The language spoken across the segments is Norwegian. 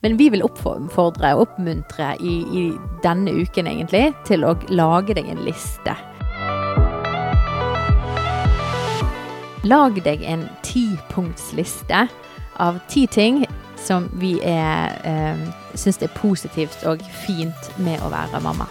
Men vi vil oppfordre og oppmuntre i, i denne uken egentlig til å lage deg en liste. Lag deg en tipunktsliste av ti ting som vi er, eh, syns er positivt og fint med å være mamma.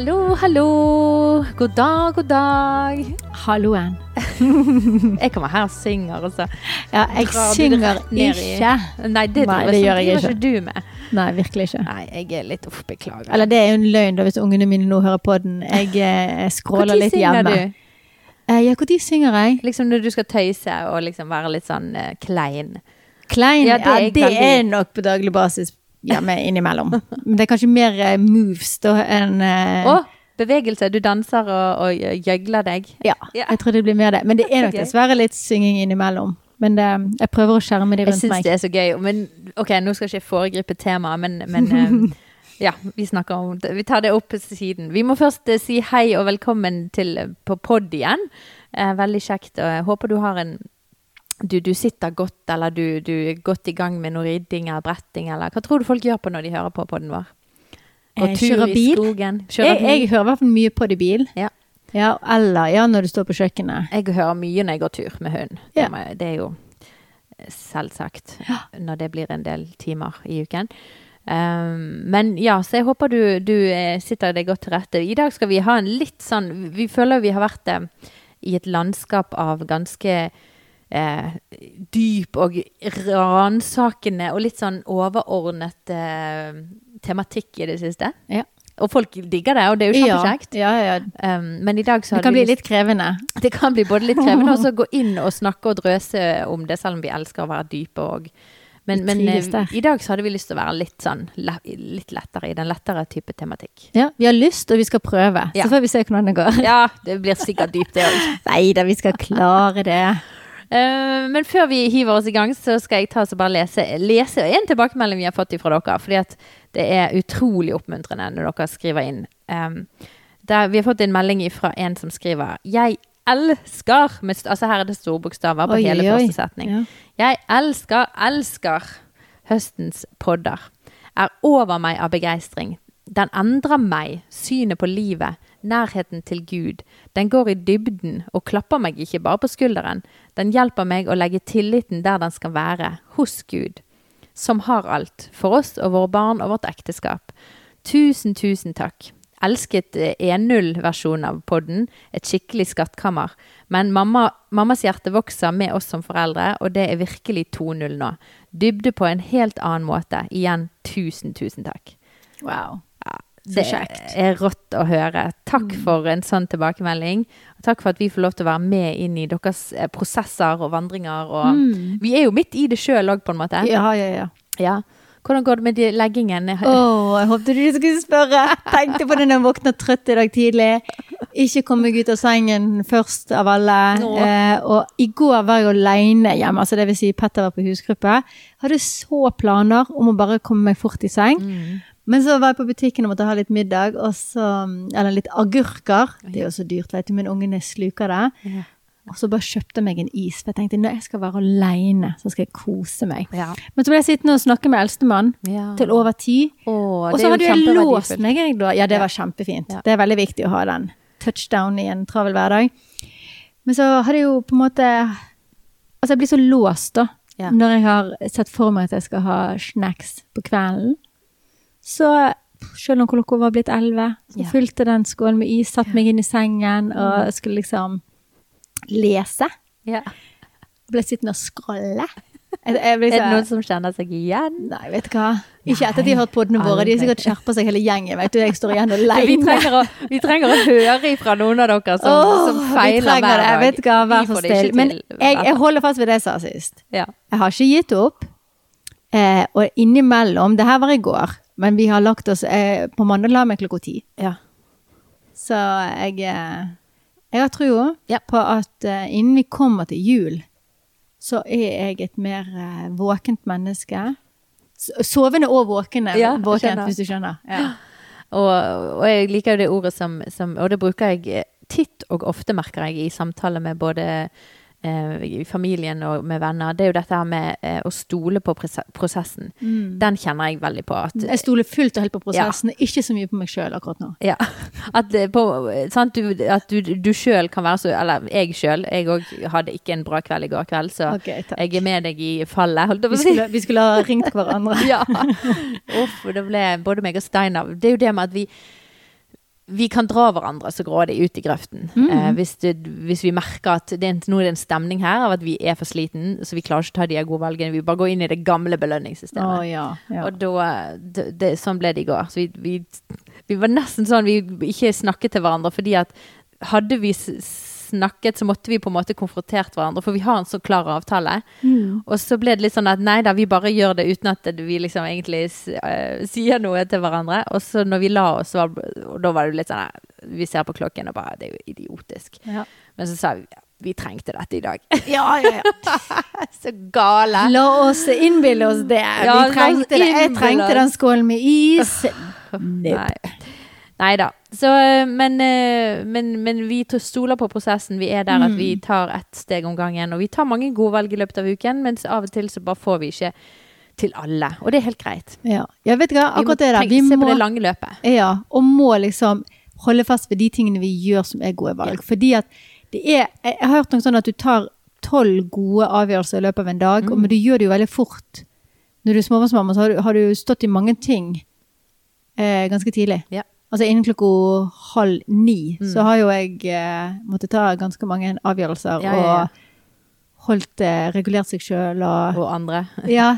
Hallo, hallo. God dag, god dag. Halloen. Jeg kommer her og synger, altså. Ja, jeg drar du synger ikke. Nei, det, Nei, det gjør jeg ikke. ikke du med. Nei, virkelig ikke. Nei, jeg er litt uff, beklager. Eller det er jo en løgn da hvis ungene mine nå hører på den. Jeg eh, hjemme. Når litt synger du? Eh, ja, når synger jeg? Liksom når du skal tøyse og liksom være litt sånn eh, klein. Klein? Ja, Ja, det er det, veldig- er nok på daglig basis ja, men innimellom. Men det er kanskje mer eh, moves da enn uh, oh, bevegelse. Du danser og, og gjøgler deg. Ja, jeg tror det blir mer det. Men det er nok dessverre litt synging innimellom. Men det, jeg prøver å skjerme de Jeg rundt syns meg. det er så gøy. Men ok, nå skal jeg ikke foregripe temaet, men, men eh, ja, vi snakker om det. Vi tar det opp på siden. Vi må først eh, si hei og velkommen til eh, på pod igjen. Eh, veldig kjekt. og Jeg håper du har en du, du sitter godt, eller du, du er godt i gang med noe ridding eller bretting, eller hva tror du folk gjør på når de hører på podden vår? Og Eh, tur i bil. skogen. Kjører Jeg, jeg hører i hvert fall mye på det i bil. Ja. Ja, eller ja, når du står på kjøkkenet. Jeg hører mye når jeg går tur med hund. Ja. Det, er jo selvsagt når det blir en del timer i uken. Um, men ja, så jeg håper du, du eh, sitter deg godt til rette. I dag skal vi ha en litt sånn Vi føler vi har vært eh, i et landskap av ganske eh, dyp og ransakende og litt sånn overordnet eh, tematikk i det siste. Ja. Og folk digger det, og det er jo kjempekjekt. Ja, ja, ja. Um, men i dag så Det kan bli litt krevende. det kan bli både litt krevende og så gå inn og snakke og drøse om det, selv om vi elsker å være dype og Men, men eh, i dag så hadde vi lyst til å være litt sånn litt lettere i den lettere type tematikk. Ja, vi har lyst, og vi skal prøve. Så får vi se hvordan det går. Ja, det blir sikkert dypt, det òg. Nei da, vi skal klare det. Men før vi hiver oss i gang, så skal jeg ta oss og bare lese, lese en tilbakemelding vi har fått fra dere. Fordi at det er utrolig oppmuntrende når dere skriver inn. Der, vi har fått en melding fra en som skriver 'Jeg elsker' med, Altså her er det store bokstaver på Oi, hele oi. første setning. Ja. Jeg elsker, elsker høstens podder. Er over meg av begeistring. Den endrer meg, synet på livet, nærheten til Gud. Den går i dybden og klapper meg ikke bare på skulderen. Den hjelper meg å legge tilliten der den skal være, hos Gud. Som har alt, for oss og våre barn og vårt ekteskap. Tusen, tusen takk. Elsket eh, 1.0-versjonen av podden, et skikkelig skattkammer. Men mamma, mammas hjerte vokser med oss som foreldre, og det er virkelig 2.0 nå. Dybde på en helt annen måte. Igjen, tusen, tusen takk. Wow. Det er rått å høre. Takk for en sånn tilbakemelding. Og takk for at vi får lov til å være med inn i deres eh, prosesser og vandringer. Og Vi er jo midt i det sjøl òg, på en måte. Ja, ja, ja. Ja. Hvordan går det med de leggingen? Å, jeg håpet du skulle spørre. Tenkte på det når jeg våkna trøtt i dag tidlig. Ikke kom meg ut av sengen først av alle. No. Eh, og i går var jeg alene hjemme, altså det vil si Petter var på husgruppe. Hadde så planer om å bare komme meg fort i seng. Men så var jeg på butikken og måtte ha litt middag, så, eller litt agurker. Det er jo så dyrt, vet du, men ungene sluker det. Ja. Og så bare kjøpte jeg meg en is, for jeg tenkte når jeg skal være alene, så skal jeg kose meg. Ja. Men så ble jeg sittende og snakke med eldstemann Ja. til over ti. Og det så hadde jeg låst meg, jeg da. Ja, det var kjempefint. Det er veldig viktig å ha den touchdown i en travel hverdag. Men så hadde jeg jo på en måte Altså, jeg blir så låst, da. Når jeg har sett for meg at jeg skal ha snacks på kvelden. Så selv om klokka var blitt elleve, Ja. fylte den skålen med is, satt meg inn i sengen og skulle liksom lese. Ja. ble sittende og skrolle. Jeg, jeg blir Er det noen som kjenner seg igjen? Nei, vet du hva. Ikke etter at de har hørt podene våre. De har sikkert skjerpa seg hele gjengen. Vet du, jeg står igjen Vi trenger, å, vi trenger å høre ifra noen av dere som, oh, som feiler hver dag. Vet du hva, vær så det snill. Men jeg, jeg holder fast ved det jeg sa sist. Ja. Jeg har ikke gitt opp. Eh, og innimellom Det her var i går, men vi har lagt oss eh, På mandag la meg klokka ti. Ja. Så jeg eh, Jeg har trua Ja. på at eh, innen vi kommer til jul, så er jeg et mer eh, våkent menneske. Sovende og våkende. Ja, våkent, hvis du skjønner. Ja. Og, og jeg liker jo det ordet som, som Og det bruker jeg eh, titt og ofte, merker jeg, i samtaler med både eh, i familien og med venner. Det er jo dette her med eh, å stole på prosessen. prosessen. Den kjenner jeg veldig på. At, Jeg stoler fullt og helt på prosessen, ikke så mye på meg sjøl akkurat nå. Ja. At, på, sant, du, at du, du sjøl kan være så Eller jeg sjøl. Jeg òg hadde ikke en bra kveld i går kveld, så okay, jeg er med deg i fallet, holdt jeg Vi på å si. skulle, vi skulle ha ringt hverandre. Ja. Uff, det ble både meg og Steinar. Det er jo det med at vi vi kan dra hverandre så grådig ut i grøften. Mm. Eh, hvis, det, hvis vi merker at det er en, nå er det en stemning her av at vi er for sliten, så vi klarer ikke å ta de gode valgene. Vi bare går inn i det gamle belønningssystemet. belønningssystemet. ja. ja. Og da, det, det, sånn ble det i går. Så vi, vi, vi var nesten sånn vi ikke snakket til hverandre, fordi at hadde vi snakket, så måtte vi på en måte konfrontert hverandre, for vi har en så klar avtale. Mm. Og så ble det litt sånn at nei da, vi bare gjør det uten at vi liksom egentlig eh, sier noe til hverandre. Og så når vi la oss, var, og da var det litt sånn at Vi ser på klokken og bare Det er jo idiotisk. Ja. Men så sa vi vi trengte dette i dag. Ja, ja, ja. så gale. La oss innbille oss det. Ja, vi trengte det. Jeg trengte den skålen med is. Nei. Nei da. Så, eh, men, eh, men, men vi stoler på prosessen. Vi er der at vi Mm. tar ett steg om gangen. Og vi tar mange gode valg i løpet av uken, mens av og til så bare får vi ikke til alle. Og det er helt greit. Ja. ja, vet må Akkurat det der. Vi må se på det lange løpet. ja, og må liksom holde fast ved de tingene vi gjør som er gode valg. Fordi at det er Jeg jeg har hørt noe sånn at du tar tolv gode avgjørelser i løpet av en dag, Mm. og- men du gjør det jo veldig fort. Når du er småbarnsmamma, så har du, har du stått i mange ting eh, ganske tidlig. Ja. Altså innen klokka halv ni Mm. så har jo jeg eh, måttet ta ganske mange avgjørelser Ja, ja, ja. og holdt eh, regulert seg sjøl og Og andre. Ja.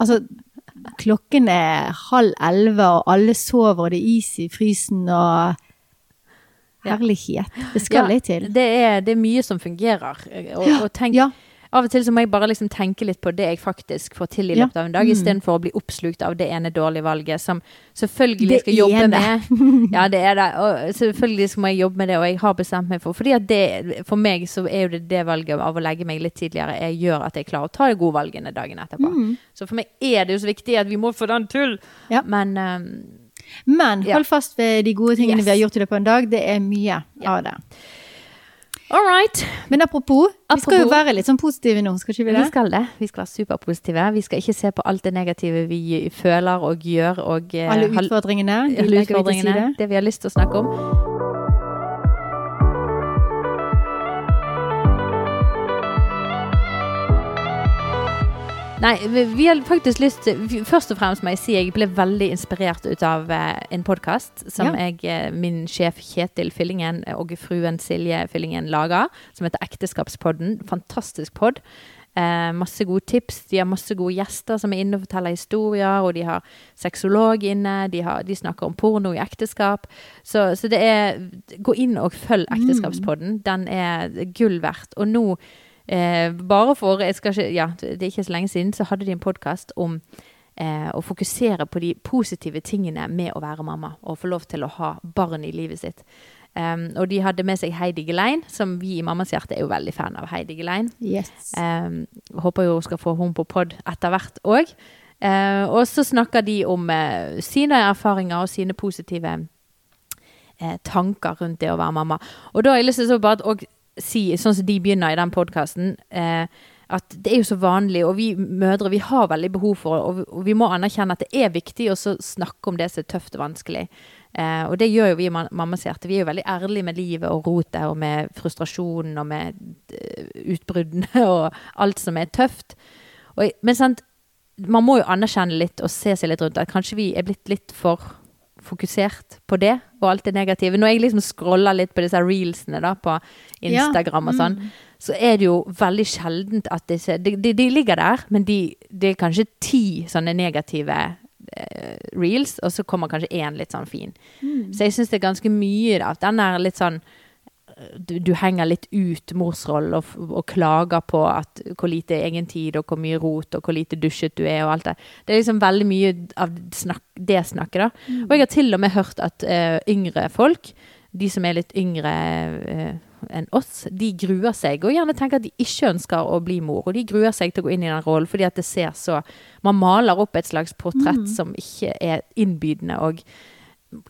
Altså, klokken er halv elleve, og alle sover, og det er is i frysen, og Herlighet. Det skal litt til. Det er, det er mye som fungerer. Og, og tenk, Ja. Av og til så må jeg bare liksom tenke litt på det jeg faktisk får til i løpet av en dag, Mm. istedenfor å bli oppslukt av det ene dårlige valget som selvfølgelig Det skal jobbe ene. med. Ja, det er det. Og selvfølgelig skal jeg jobbe med det, og jeg har bestemt meg for Fordi at det, For meg så er jo det det valget av å legge meg litt tidligere jeg gjør at jeg klarer å ta de gode valgene dagen etterpå. Mm. Så for meg er det jo så viktig at vi må få den tull, Ja. Men um, Men Ja. hold fast ved de gode tingene Yes. vi har gjort i løpet av en dag. Det er mye av det. All right. Men apropos, vi skal jo være litt sånn positive nå, skal ikke vi Vi skal det. Vi skal være superpositive. Vi skal ikke se på alt det negative vi føler og gjør. Og, eh, Alle utfordringene. alle utfordringene. Det vi har lyst til å snakke om. Nei, vi, har faktisk lyst til Først og fremst må jeg si jeg ble veldig inspirert ut av eh, en podkast som Ja. jeg, eh, min sjef Kjetil Fyllingen og fruen Silje Fyllingen lager, som heter Ekteskapspodden. Fantastisk pod. Eh, masse gode tips. De har masse gode gjester som er inne og forteller historier. Og de har sexolog inne. De, har, de snakker om porno i ekteskap. Så, så det er Gå inn og følg Ekteskapspodden. Den er gull verdt. Og nå, eh, bare for ikke, Ja, det er ikke så lenge siden, så hadde de en podkast om eh, å fokusere på de positive tingene med å være mamma. Og få lov til å ha barn i livet sitt. Um, og de hadde med seg Heidi Gelein, som vi i Mammas hjerte er jo veldig fan av. Heidi Gelein. Yes. Um, håper jo hun skal få henne på pod etter hvert òg. og så snakker de om uh, sine erfaringer og sine positive uh, tanker rundt det å være mamma. Og da har jeg lyst til å bare si, sånn som de begynner i den podkasten at det er jo så vanlig, og vi mødre vi har veldig behov for og, og vi må anerkjenne at det er viktig å snakke om det som er tøft og vanskelig. Eh, og det gjør jo vi i Ma- Mammas hjerte. Vi er jo veldig ærlige med livet og rotet og med frustrasjonen og med eh, utbruddene og alt som er tøft. Og, men sant, man må jo anerkjenne litt og se seg litt rundt at kanskje vi er blitt litt for fokusert på det og alt det negative. Når jeg liksom scroller litt på disse reelsene da på Instagram og sånn, så er det jo veldig sjeldent at disse De, de, de ligger der, men de, det er kanskje ti sånne negative eh, reels, og så kommer kanskje én litt sånn fin. Så jeg syns det er ganske mye da, at den er litt sånn du, du henger litt ut morsrollen og, og klager på at hvor lite egen tid og hvor mye rot og hvor lite dusjet du er og alt det. Det er liksom veldig mye av snakk, det snakket, da. Og jeg har til og med hørt at uh, yngre folk, de som er litt yngre uh, enn oss, de gruer seg og gjerne tenker at de ikke ønsker å bli mor. Og de gruer seg til å gå inn i den rollen fordi at det ser så Man maler opp et slags portrett som ikke er innbydende. og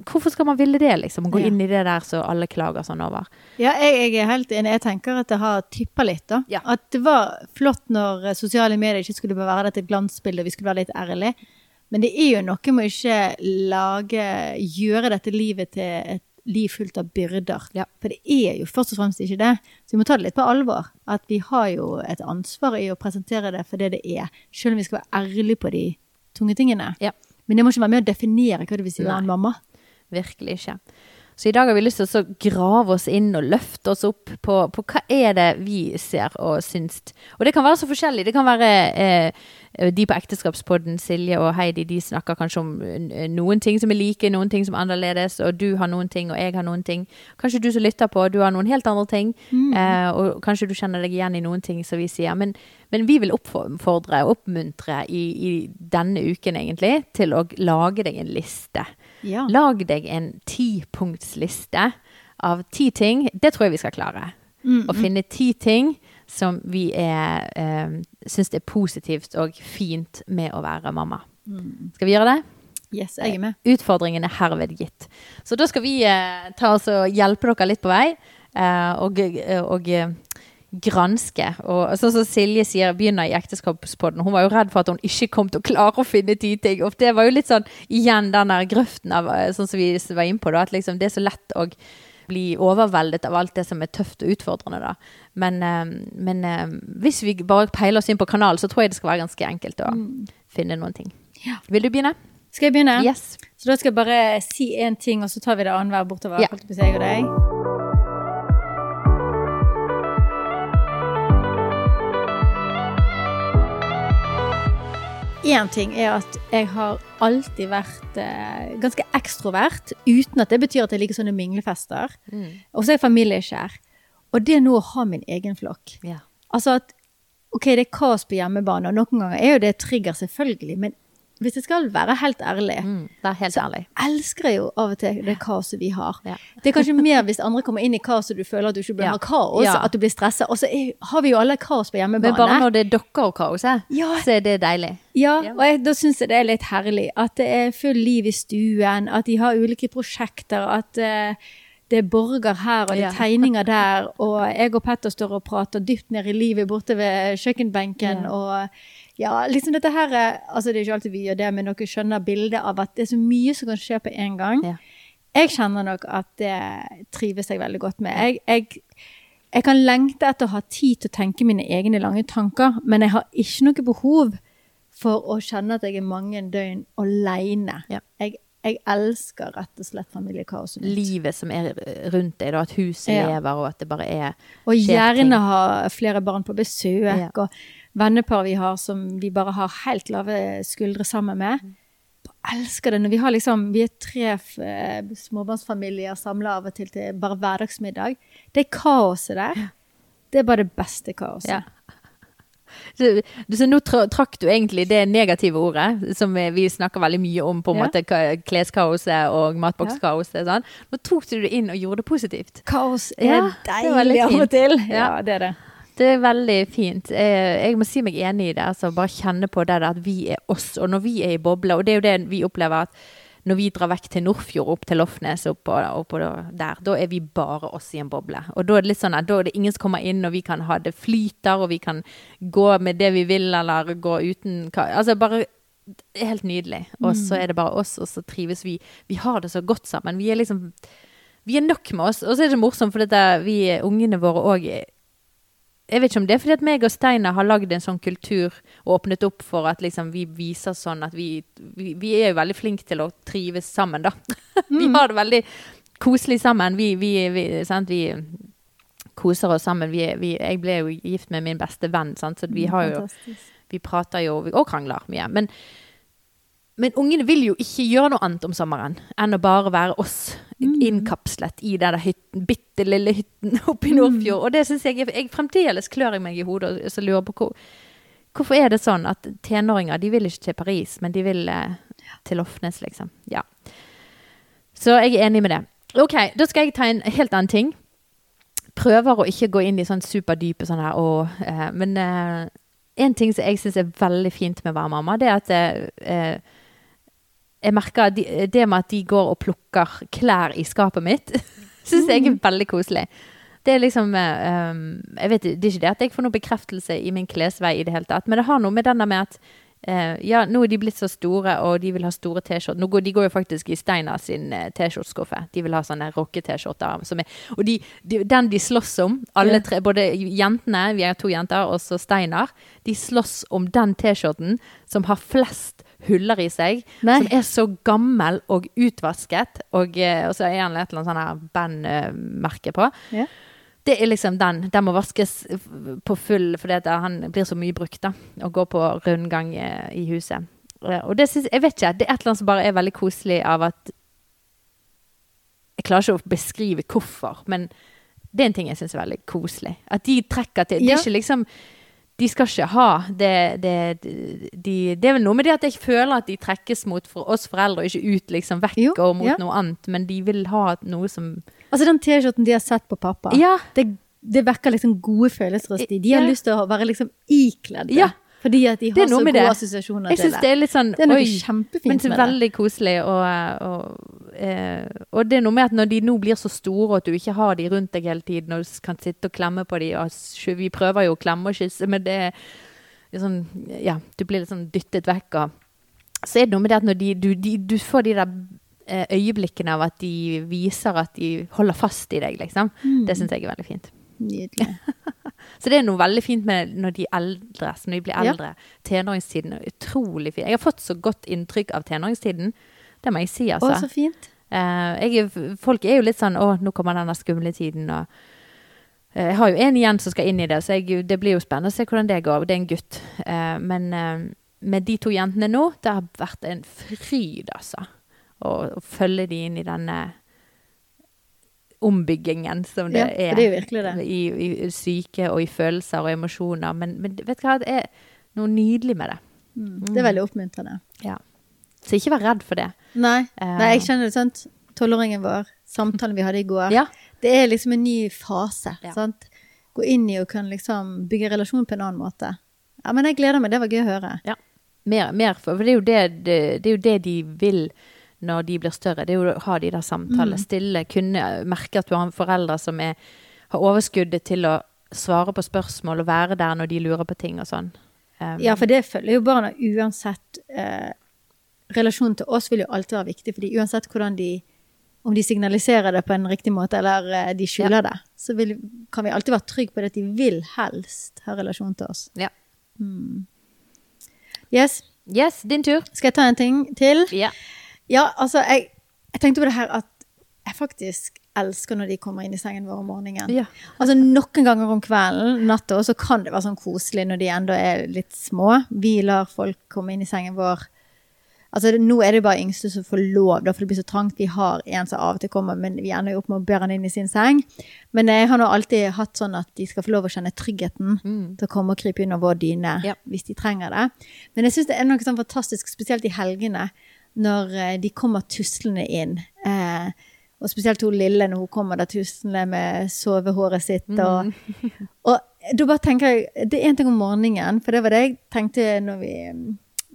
Hvorfor skal man ville det, liksom? Å gå Ja. inn i det der som alle klager sånn over. Ja, jeg, jeg er helt enig. Jeg tenker at det har tippa litt. da. Ja. At det var flott når eh, sosiale medier ikke skulle være dette glansbildet, vi skulle være litt ærlige. Men det er jo noe med å ikke lage Gjøre dette livet til et liv fullt av byrder. Ja. For det er jo først og fremst ikke det. Så vi må ta det litt på alvor. At vi har jo et ansvar i å presentere det for det det er. Selv om vi skal være ærlige på de tunge tingene. Ja. Men det må ikke være med å definere hva det vil si å være en mamma. Virkelig ikke. Så i dag har vi lyst til å så grave oss inn og løfte oss opp på, på hva er det vi ser og syns. Og det kan være så forskjellig. Det kan være eh, de på Ekteskapspodden, Silje og Heidi, de snakker kanskje om eh, noen ting som er like, noen ting som er annerledes, og du har noen ting, og jeg har noen ting. Kanskje du som lytter på, du har noen helt andre ting, eh, og kanskje du kjenner deg igjen i noen ting som vi sier. Men, men vi vil oppfordre og oppmuntre i, i denne uken, egentlig, til å lage deg en liste. Ja. Lag deg en tipunktsliste av ti ting. Det tror jeg vi skal klare. Å finne ti ting som vi er, eh, syns er positivt og fint med å være mamma. Skal vi gjøre det? Yes, jeg er med. Utfordringen er herved gitt. Så da skal vi eh, ta oss og hjelpe dere litt på vei. eh, og, og eh, granske. Og sånn som Silje sier, begynner i ekteskapspodden. Hun var jo redd for at hun ikke kom til å klare å finne ti ting. Og det var jo litt sånn igjen den der grøften av eh, sånn som vi var inne på, da, at liksom det er så lett å bli overveldet av alt det som er tøft og utfordrende, da. Men, eh, men eh, hvis vi bare peiler oss inn på kanalen, så tror jeg det skal være ganske enkelt å finne noen ting. Ja. Vil du begynne? Skal jeg begynne? Yes. Så da skal jeg bare si én ting, og så tar vi det annenhver bortover. Ja. jeg og deg. Én ting er at jeg har alltid vært eh, ganske ekstrovert, uten at det betyr at jeg liker sånne minglefester. Og så er jeg familieskjær. Og det nå å ha min egen flokk. Ja. Altså at OK, det er kaos på hjemmebane, og noen ganger er jo det trigger, selvfølgelig, men hvis jeg skal være helt ærlig, Mm, det helt så ærlig. elsker jeg jo av og til det kaoset vi har. Ja. Det er kanskje mer hvis andre kommer inn i kaos og du føler at du ikke bør Ja. ha kaos, Ja. at du blir stressa. Og så har vi jo alle kaos på hjemmebane. Men bare når det er dere og kaoset, Ja. så er det deilig. Ja, og jeg, da syns jeg det er litt herlig. At det er full liv i stuen, at de har ulike prosjekter, at uh, det er borger her og det er tegninger der, og jeg og Petter står og prater dypt ned i livet borte ved kjøkkenbenken, og ja, liksom dette her Altså, det er ikke alltid vi gjør det, men dere skjønner bildet av at det er så mye som kan skje på en gang. Ja. Jeg kjenner nok at det trives jeg veldig godt med. Jeg, jeg, jeg kan lengte etter å ha tid til å tenke mine egne lange tanker, men jeg har ikke noe behov for å kjenne at jeg er mange døgn alene. Ja. Jeg, jeg elsker rett og slett familiekaoset mitt. Livet som er rundt deg, da, at huset Ja. lever, og at det bare er Og gjerne ha flere barn på besøk, og vennepar vi har som vi bare har helt lave skuldre sammen med. Jeg elsker det når vi har liksom Vi er tre eh, småbarnsfamilier samla av og til til bare hverdagsmiddag. Det kaoset der, det er bare det beste kaoset. Ja. Så, så nå tra- trakk du egentlig det negative ordet, som vi snakker veldig mye om, på en Ja. måte kleskaoset og matbokskaoset. Sånn. Nå tok du det inn og gjorde det positivt. Kaos er Ja, deilig av og til. Ja. Ja, det er det. Det er veldig fint. Eh, Jeg må si meg enig i det. altså Bare kjenne på det der at vi er oss. Og når vi er i boble, og det er jo det vi opplever at når vi drar vekk til Nordfjord, opp til Lofnes, Opp og der, da er vi bare oss i en boble. Og da er det litt sånn at da er det ingen som kommer inn, og vi kan ha det flyter, og vi kan gå med det vi vil, eller gå uten Altså bare helt nydelig. Og så er det bare oss, og så trives vi. Vi har det så godt sammen. Vi er liksom Vi er nok med oss. Og så er det morsomt, for dette, vi ungene våre òg jeg vet ikke om det er fordi at meg og Steinar har lagd en sånn kultur og åpnet opp for at liksom vi viser sånn at vi, vi, vi er jo veldig flinke til å trives sammen, da. vi har det veldig koselig sammen. Vi, vi, vi, sant? vi koser oss sammen. Vi, vi, jeg ble jo gift med min beste venn, sant? så vi, har jo, Fantastisk. vi prater jo og krangler mye. Men, men ungene vil jo ikke gjøre noe annet om sommeren enn å bare være oss innkapslet i den hytten, bitte lille hytten oppe i Nordfjord. Og det syns jeg, jeg fremdeles klør jeg meg i hodet og så lurer på hvor, hvorfor er det sånn at tenåringer de vil ikke til Paris, men de vil eh, til Lofnes, liksom. Ja. Så jeg er enig med det. Ok, da skal jeg ta en helt annen ting. Prøver å ikke gå inn i sånn superdype sånn her, og, eh, men eh, en ting som jeg syns er veldig fint med å være mamma, det er at eh, jeg merker de, det med at de går og plukker klær i skapet mitt, syns jeg er veldig koselig. Det er liksom um, jeg vet, Det er ikke det at jeg får noe bekreftelse i min klesvei i det hele tatt, men det har noe med denne med at uh, ja, nå er de blitt så store, og de vil ha store T-skjorter. Går, de går jo faktisk i Steinar sin eh, T-skjorteskuffe. De vil ha sånne rocke-T-skjorter. er- Og de, de, den de slåss om, alle tre, både jentene, vi er to jenter, og så Steinar, de slåss om den T-skjorten som har flest huller i seg, Nei. som er så gammel og utvasket, og, eh, og så er han et eller annet sånn bandmerke på. Ja. Det er liksom den. Den må vaskes på full, fordi han blir så mye brukt, da. Og går på rundgang eh, i huset. Eh, Og det synes, jeg vet ikke, det er et eller annet som bare er veldig koselig av at Jeg klarer ikke å beskrive hvorfor, men det er en ting jeg syns er veldig koselig. At de trekker til Det Ja. er ikke liksom de skal ikke ha det, det, de, det er vel noe med det at jeg føler at de trekkes mot for oss foreldre, og ikke ut liksom vekk Jo, og mot ja. noe annet. Men de vil ha noe som Altså den T-skjorten de har sett på pappa, Ja. det, det vekker liksom gode følelser hos de. De har Ja. lyst til å være liksom ikledd det. Ja. Fordi at de har så gode det. assosiasjoner Jeg til det. det er litt sånn Det er noe oi, kjempefint men så med det. veldig koselig. Og, og, eh, og det er noe med at når de nå blir så store, og at du ikke har de rundt deg hele tiden, og du kan sitte og klemme på de, og vi prøver jo å klemme og kysse, men det er sånn Ja, du blir litt sånn dyttet vekk, og så er det noe med det at når de, du, de, du får de der eh, øyeblikkene av at de viser at de holder fast i deg, liksom. Mm. Det syns jeg er veldig fint. Nydelig. Så det er noe veldig fint med når de eldres, når de blir Ja. eldre. Tenåringstiden er utrolig fin. Jeg har fått så godt inntrykk av tenåringstiden. Det må jeg si, Å, altså. så fint. Uh, jeg, folk er jo litt sånn 'Å, nå kommer denne skumle tiden', og uh, Jeg har jo en igjen som skal inn i det, så jeg, det blir jo spennende å se hvordan det går. Det er en gutt. Uh, men med de to jentene nå, det har vært en fryd, altså. Å å følge de inn i denne ombyggingen som det Ja, er. det er virkelig det. I, I syke og i følelser og emosjoner. Men, men vet du hva, det er noe nydelig med det. Mm. Det er veldig oppmuntrende. Så ikke vær redd for det. Nei, Eh. Nei jeg kjenner det sånn. Tolvåringen vår, samtalen vi hadde i går. Ja. Det er liksom en ny fase. Ja. sant? Gå inn i og kan liksom bygge relasjon på en annen måte. Ja, men jeg gleder meg. Det var gøy å høre. Mer, mer for, for det er, det, det, det er jo det de vil når de blir større. Det er jo å ha de der samtalene. Mm. Stille, kunne merke at du har foreldre som er, har overskuddet til å svare på spørsmål og være der når de lurer på ting og sånn. Um, Ja, for det følger jo barna uansett. Eh, relasjonen til oss vil jo alltid være viktig, fordi uansett hvordan de om de signaliserer det på en riktig måte, eller eh, de skjuler det, så vil, kan vi alltid være trygge på det at de vil helst ha relasjon til oss. Ja. Mm. Yes. Yes, din tur. Skal jeg ta en ting til? Ja. Ja, altså, jeg, jeg tenkte på det her at jeg faktisk elsker når de kommer inn i sengen vår om morgenen. Ja. Altså Noen ganger om kvelden, natta, så kan det være sånn koselig når de enda er litt små. Vi lar folk komme inn i sengen vår. Altså det- Nå er det bare yngste som får lov, da, for det blir så trangt. Vi har en som av og til kommer, men vi ender jo opp med å bære han inn i sin seng. Men jeg har nå alltid hatt sånn at de skal få lov å kjenne tryggheten Mm. til å komme og krype under vår dyne Ja. hvis de trenger det. Men jeg syns det er noe sånn fantastisk, spesielt i helgene, når eh, de kommer tuslende inn. Eh, og spesielt hun lille når hun kommer der tuslende med sovehåret sitt. Og, og da bare tenker jeg Det er én ting om morgenen, for det var det jeg tenkte når vi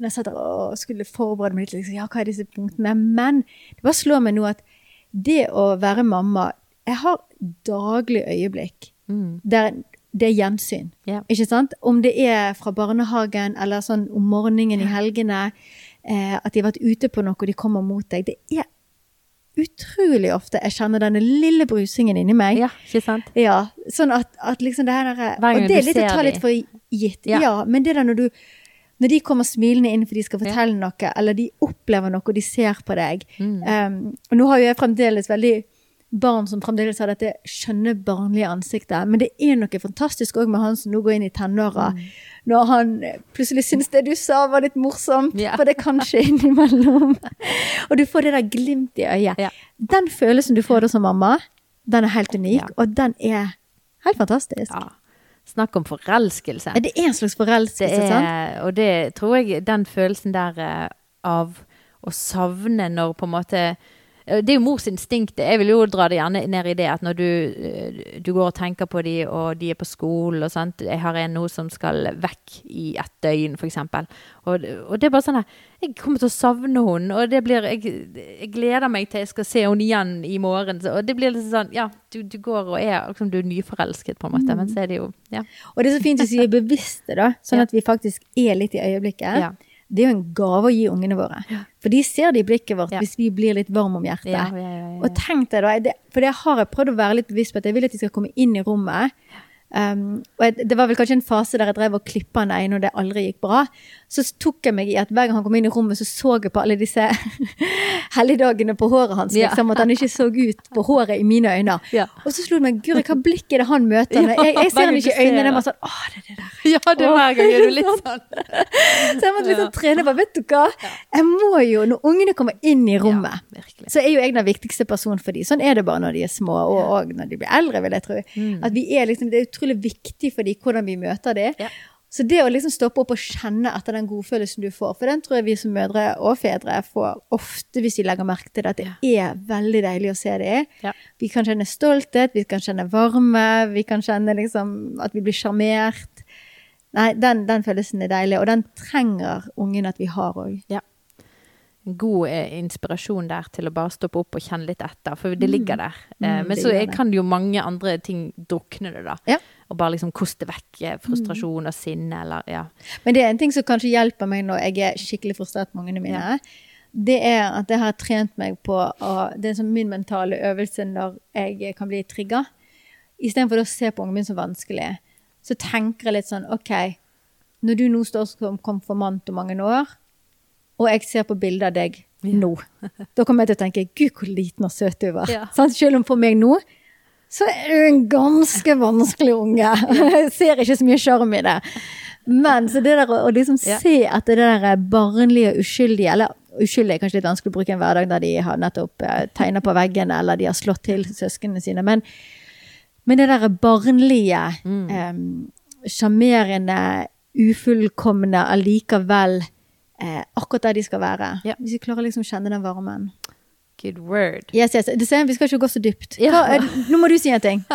når jeg satt der og skulle forberede meg litt. Liksom, ja, hva er disse punktene? Men det bare slår meg nå at det å være mamma Jeg har daglig øyeblikk Mm. der det er gjensyn. Yeah. Ikke sant? Om det er fra barnehagen eller sånn om morgenen i helgene, eh, at de har vært ute på noe og de kommer mot deg. Det er utrolig ofte jeg kjenner denne lille brusingen inni meg. ja, ikke sant? Ja, sånn at, at liksom det her Og det er litt å ta litt for gitt. Ja. Ja. men det der når du når de kommer smilende inn for de skal fortelle noe, eller de opplever noe, og de ser på deg Mm. um, Og nå har jo jeg fremdeles veldig barn som fremdeles har dette skjønne, barnlige ansiktet. Men det er noe fantastisk òg med han som nå går inn i tenåra. Mm. Når han plutselig syns det du sa var litt morsomt, yeah. for det kan skje innimellom. Og du får det der glimt i øyet. Yeah. Den følelsen du får da som mamma, den er helt unik, yeah. og den er helt fantastisk. Ja. Snakk om forelskelse. Det er en slags forelskelse, Det sant? er, og det tror jeg, den følelsen der eh, av å savne når på en måte eh, det er jo mors instinkt. Jeg vil jo dra det gjerne ned i det at når du, eh, du går og tenker på de, og de er på skolen og sånt Jeg har en nå som skal vekk i et døgn, f.eks. Og, og det er bare sånn at Jeg kommer til å savne henne, og det blir jeg, jeg gleder meg til jeg skal se henne igjen i morgen. Og det blir liksom sånn Ja, du, du går og er liksom du er nyforelsket, på en måte, men så er det jo Ja. Og det er så fint hvis vi er bevisste, da, sånn Ja. at vi faktisk er litt i øyeblikket. Ja. Det er jo en gave å gi ungene våre. For de ser det i blikket vårt Ja. hvis vi blir litt varme om hjertet. Ja, ja, ja, ja, ja. Og tenk deg da, det, for det har jeg prøvd å være litt bevisst på, at jeg vil at de skal komme inn i rommet. Um, og jeg, det var vel kanskje en fase der jeg drev og klippa han ene, og det aldri gikk bra. Så tok jeg meg i at hver gang han kom inn i rommet, så så jeg på alle disse helligdagene på håret hans. Ja. Liksom, at han ikke så ut på håret i mine øyne. Ja. Og så slo det meg, guri, hva blikk er det han møter? Ja, jeg, jeg ser han ikke i øynene, det er bare sånn, åh, det er det der. Ja, det er hver gang er du litt sånn. Så jeg måtte liksom trene på, vet du hva? Jeg må jo, når ungene kommer inn i rommet, Ja, så er jo jeg den viktigste personen for dem. Sånn er det bare når de er små, og, og når de blir eldre, vil jeg tro. At vi er liksom, det er utrolig viktig for dem hvordan vi møter dem. Ja. Så det å liksom stoppe opp og kjenne etter den godfølelsen du får, for den tror jeg vi som mødre og fedre får ofte hvis vi legger merke til det, at det er veldig deilig å se det. Ja. Vi kan kjenne stolthet, vi kan kjenne varme, vi kan kjenne liksom at vi blir sjarmert. Nei, den, den følelsen er deilig, og den trenger ungen at vi har òg. Ja. God eh, inspirasjon der til å bare stoppe opp og kjenne litt etter, for det ligger der. Eh, Mm, men så kan jo mange andre ting drukne det, da. Ja. Og bare liksom koste vekk eh, frustrasjon og sinne, eller ja. Men det er en ting som kanskje hjelper meg når jeg er skikkelig frustrert med ungene mine. Det er at jeg har trent meg på Det er sånn min mentale øvelse når jeg kan bli trigga. Istedenfor å se på ungen min som vanskelig, så tenker jeg litt sånn OK, når du nå står som konfirmant om mange år, og jeg ser på bildet av deg nå, da kommer jeg til å tenke Gud, hvor liten og søt du var. Ja. Selv om for meg nå så er du en ganske vanskelig unge. Jeg ser ikke så mye sjarm i det. Men så det der å liksom Ja. se at det der barnlige uskyldige, eller uskyldig er kanskje litt vanskelig å bruke en hverdag der de har nettopp eh, tegna på veggene, eller de har slått til søsknene sine, men, men det der barnlige, sjarmerende, mm. um, ufullkomne allikevel eh, akkurat der de skal være. Ja. Hvis vi klarer liksom å kjenne den varmen. Good word. Yes, yes. Det ser, vi skal ikke gå så dypt. Ja. Hva, er- nå må du si en ting.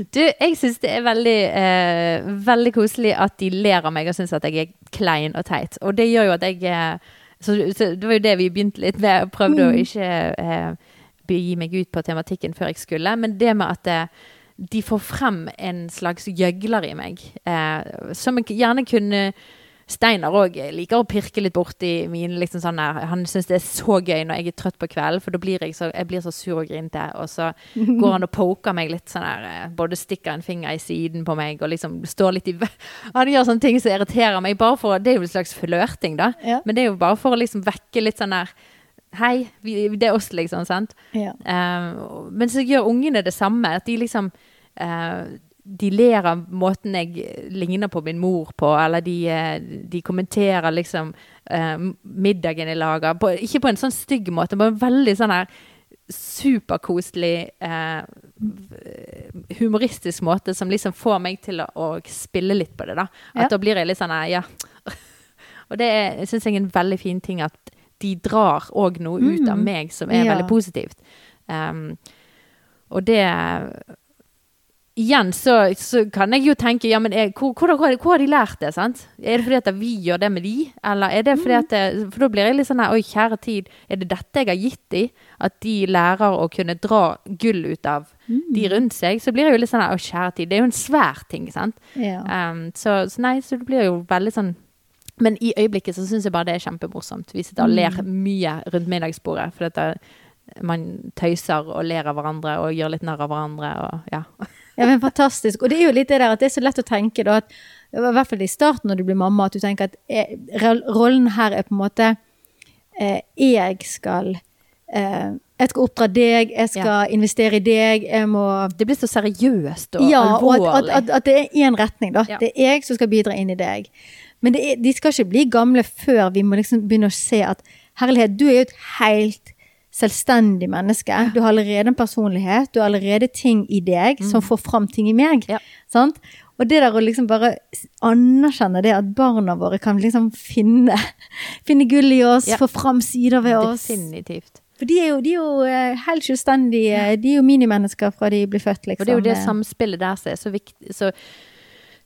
Du, jeg syns det er veldig, eh, veldig koselig at de ler av meg og syns at jeg er klein og teit. Og det gjør jo at jeg eh, så, så Det var jo det vi begynte litt med. prøvde prøvde å ikke eh, begi meg ut på tematikken før jeg skulle. Men det med at det, de får frem en slags gjøgler i meg, eh, som jeg gjerne kunne Steinar òg liker å pirke litt borti mine liksom sånn der, Han syns det er så gøy når jeg er trøtt på kvelden, for da blir jeg så, jeg blir så sur og grinte. Og så går han og poker meg litt sånn der eh, Både stikker en finger i siden på meg og liksom står litt i Han gjør sånne ting som irriterer meg. bare for, Det er jo en slags flørting, da. Ja. Men det er jo bare for å liksom vekke litt sånn der Hei, vi, det er oss, liksom. sant? Ja. Uh, men så gjør ungene det samme. At de liksom uh, De ler av måten jeg ligner på min mor på, eller de, uh, de kommenterer liksom eh, middagen jeg lager. På, ikke på en sånn stygg måte, men på en veldig sånn her superkoselig, eh, humoristisk måte som liksom får meg til å, å spille litt på det. da. At Ja. da blir jeg litt sånn her, ja. Og det syns jeg er en veldig fin ting at de drar òg noe ut av Mm. meg som er Ja. veldig positivt. Um, og det Igjen så, så kan jeg jo tenke ja, men er, hvor, hvor, hvor, hvor har de lært det? sant? Er det fordi at vi gjør det med de? Eller er det fordi at det, For da blir jeg litt sånn her Oi, kjære tid, er det dette jeg har gitt de? At de lærer å kunne dra gull ut av de rundt seg? Så blir jeg jo litt sånn her Å, kjære tid. Det er jo en svær ting, sant? Ja. Um, så, så nei, så det blir jo veldig sånn Men i øyeblikket så syns jeg bare det er kjempemorsomt. Vi sitter og ler mye rundt middagsbordet. For dette, man tøyser og ler av hverandre og gjør litt narr av hverandre. Og, ja. Ja, men fantastisk. Og det er jo litt det der at det er så lett å tenke da at i hvert fall i starten når du blir mamma, at du tenker at eh, rollen her er på en måte eh, Jeg skal eh, Jeg skal oppdra deg, jeg skal investere i deg, jeg må Det blir så seriøst og Ja, og at, og at, at, at det er én retning, da. Ja. Det er jeg som skal bidra inn i deg. Men det er, de skal ikke bli gamle før vi må liksom begynne å se at herlighet, du er jo et helt selvstendig menneske. Du har allerede en personlighet, du har allerede ting i deg som får fram ting i meg. Mm. Ja. Sant? Og det der å liksom bare anerkjenne det at barna våre kan liksom finne, finne gull i oss, Ja. få fram sider ved oss. Definitivt. For de er jo, de er jo eh, helt selvstendige, de er jo minimennesker fra de blir født, liksom. Og det er jo det Eh, samspillet der som er så viktig. Så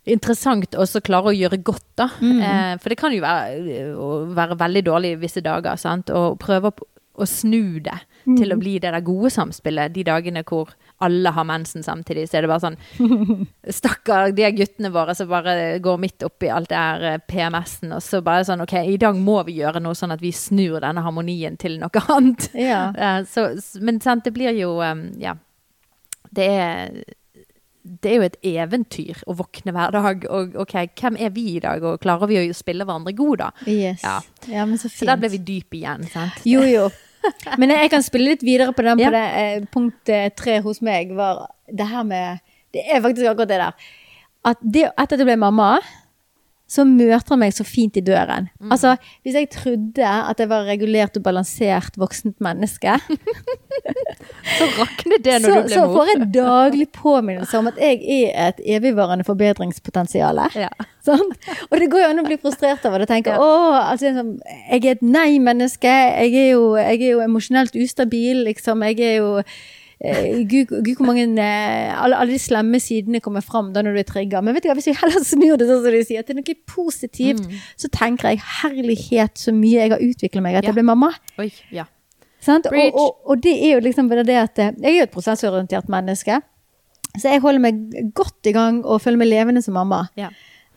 interessant også klare å gjøre godt, da. Mm. Eh, for det kan jo være, å være veldig dårlig visse dager, sant. Og prøve å, å snu det Mm. til å bli det der gode samspillet. De dagene hvor alle har mensen samtidig, så er det bare sånn Stakkar de guttene våre som bare går midt oppi alt det her eh, PMS-en, og så bare sånn OK, i dag må vi gjøre noe sånn at vi snur denne harmonien til noe annet. Ja. Eh, så, men sant, det blir jo Ja. Det er det er jo et eventyr å våkne hver dag. Og ok, hvem er vi i dag, og klarer vi å spille hverandre gode, da? Yes. Ja. Ja. men så fint. Så der ble vi dype igjen, sant? Jo, jo. Men jeg kan spille litt videre på den. Ja. På det, eh, punkt eh, tre hos meg var det her med Det er faktisk akkurat det der. At det, etter at jeg ble mamma, så møter han meg så fint i døren. Mm. Altså, hvis jeg trodde at jeg var regulert og balansert voksent menneske, Så rakner det så, når du mor. så får jeg daglig påminnelse om at jeg er et evigvarende forbedringspotensial. Ja. Og det går jo an å bli frustrert over det. tenke, Ja. å, altså, liksom, Jeg er et nei-menneske. Jeg, jeg er jo emosjonelt ustabil. Liksom. Jeg er jo Gud, Gud, hvor mange eh, alle, alle de slemme sidene kommer fram da når du er trigga. Men vet du hva, hvis vi heller snur det sånn som de sier, til noe positivt, Mm. så tenker jeg herlighet så mye jeg har utvikla meg at Ja. jeg ble mamma. Oi, ja. Og, og, og det er jo liksom det at eh, jeg er jo et prosessorientert menneske. Så jeg holder meg godt i gang og føler meg levende som mamma. ja.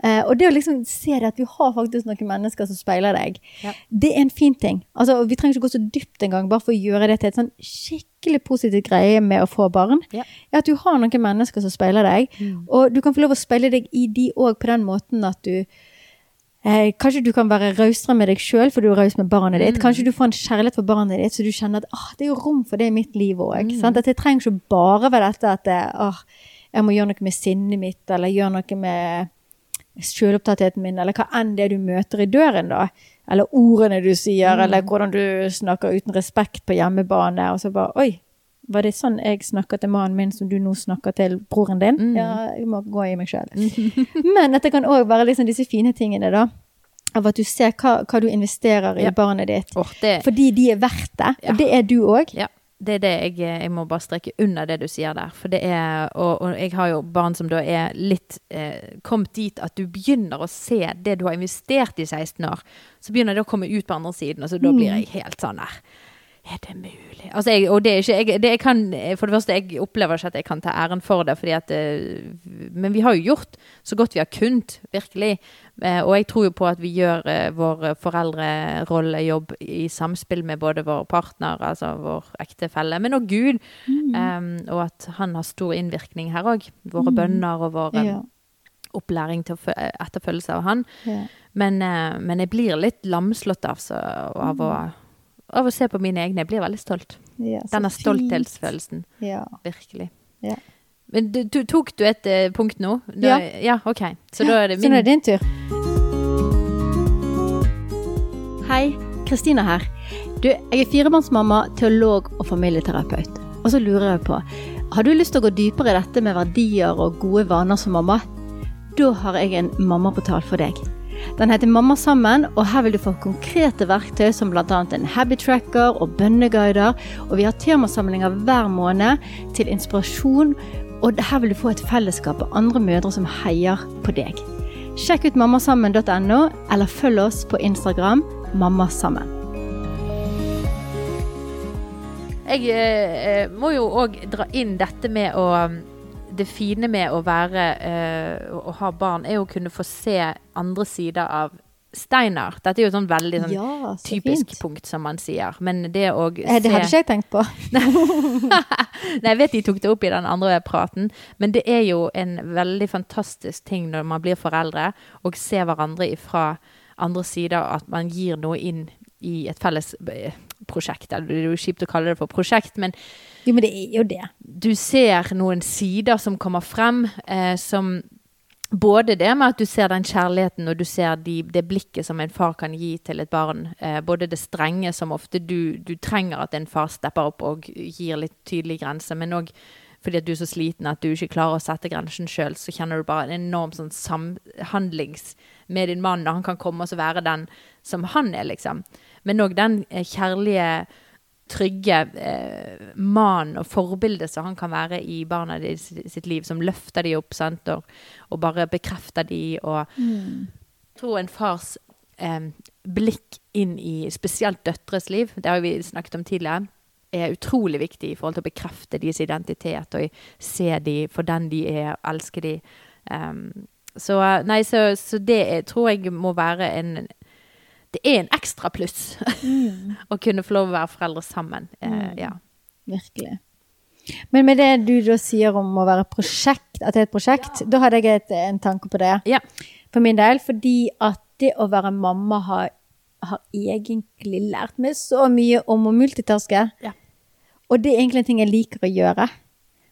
Eh, og det å liksom se det at vi har faktisk noen mennesker som speiler deg, Ja. det er en fin ting. Altså, vi trenger ikke gå så dypt engang, bare for å gjøre det til et sånn skikkelig positiv greie med å få barn. Ja. At du har noen mennesker som speiler deg, og du kan få lov å speile deg i de òg på den måten at du Eh, kanskje du kan være rausere med deg sjøl, for du er raus med barnet ditt. Kanskje du får en kjærlighet for barnet ditt, så du kjenner at ah, det er jo rom for det i mitt liv òg. At det trenger ikke bare være dette at ah, jeg må gjøre noe med sinnet mitt, eller gjøre noe med selvopptattheten min, eller hva enn det du møter i døren, da. Eller ordene du sier, eller hvordan du snakker uten respekt på hjemmebane. Og så bare Oi, var det sånn jeg snakker til mannen min som du nå snakker til broren din? Ja, jeg må gå i meg sjøl. Men dette kan òg være liksom disse fine tingene, da. Av at du ser hva, hva du investerer i Ja. barnet ditt. Oh, det, Fordi de er verdt det. Ja. Og det er du òg. Ja, det er det jeg, jeg må bare streke under det du sier der. For det er, og, og jeg har jo barn som da er litt eh, kommet dit at du begynner å se det du har investert i 16 år. Så begynner det å komme ut på andre siden, og så da blir jeg helt sånn der. Er det mulig? Altså jeg, og det er ikke jeg, det jeg kan, For det første, jeg opplever ikke at jeg kan ta æren for det. Fordi at, eh, men vi har jo gjort så godt vi har kunnet, virkelig. Eh, Og jeg tror jo på at vi gjør eh, vår foreldrerollejobb i samspill med både vår partner, altså vår ektefelle, men òg Gud. Um, og at han har stor innvirkning her òg. Våre bønner og vår Ja. opplæring til etterfølgelse av han. Ja. Men, men jeg blir litt lamslått av, så, av, å, av å se på mine egne. Jeg blir veldig stolt. Ja, Denne fint. stolthetsfølelsen. Ja. Virkelig. Ja. Men du, du, tok du et uh, punkt nå? Da, Ja. ja. OK. Så da er det Så nå er det din tur. Hei, Kristina her. Du, jeg er firemannsmamma, teolog og familieterapeut. Og så lurer jeg på, har du lyst til å gå dypere i dette med verdier og gode vaner som mamma? Da har jeg en mammaportal for deg. Den heter Mamma sammen, og her vil du få konkrete verktøy som bl.a. en habit tracker og bønneguider. Og vi har temasamlinger hver måned til inspirasjon, og her vil du få et fellesskap av andre mødre som heier på deg. Sjekk ut mammasammen.no, eller følg oss på Instagram mammasammen. Jeg eh, må jo òg dra inn dette med å Det fine med å være uh, Å ha barn, er å kunne få se andre sider av Steinar. Dette er jo et sånn veldig sånn Ja, så typisk fint. punkt, som man sier. Men det å se Det hadde ikke jeg tenkt på. Nei, jeg vet de tok det opp i den andre praten, men det er jo en veldig fantastisk ting når man blir foreldre, og ser hverandre fra andre sider, at man gir noe inn i et felles prosjekt. Eller det er jo kjipt å kalle det for prosjekt, men Jo, men det er jo det. du ser noen sider som kommer frem, eh, som både det med at du ser den kjærligheten, og du ser de, det blikket som en far kan gi til et barn. Eh, både det strenge, som ofte du, du trenger at en far stepper opp og gir litt tydelige grenser, men òg fordi at du er så sliten at du ikke klarer å sette grensen sjøl, så kjenner du bare en enorm sånn samhandlings med din mann, og han kan komme og være den som han er, liksom. Men òg den eh, kjærlige trygge eh, mannen og forbildet som han kan være i barna de, sitt liv, som løfter de opp sant? Og, og bare bekrefter de. Og jeg tror en fars eh, blikk inn i spesielt døtres liv, det har vi snakket om tidligere, er utrolig viktig i forhold til å bekrefte deres identitet og se de for den de er, elske de. Um, så, nei, så, så det tror jeg må være en Det er en ekstra pluss å kunne få lov å være foreldre sammen. Eh, ja. Virkelig. Men med det du da sier om å være prosjekt, at det er et prosjekt, da hadde jeg et, en tanke på det. Ja. For min del, fordi at det å være mamma har, har egentlig lært meg så mye om å multitaske. Ja. Og det er egentlig en ting jeg liker å gjøre.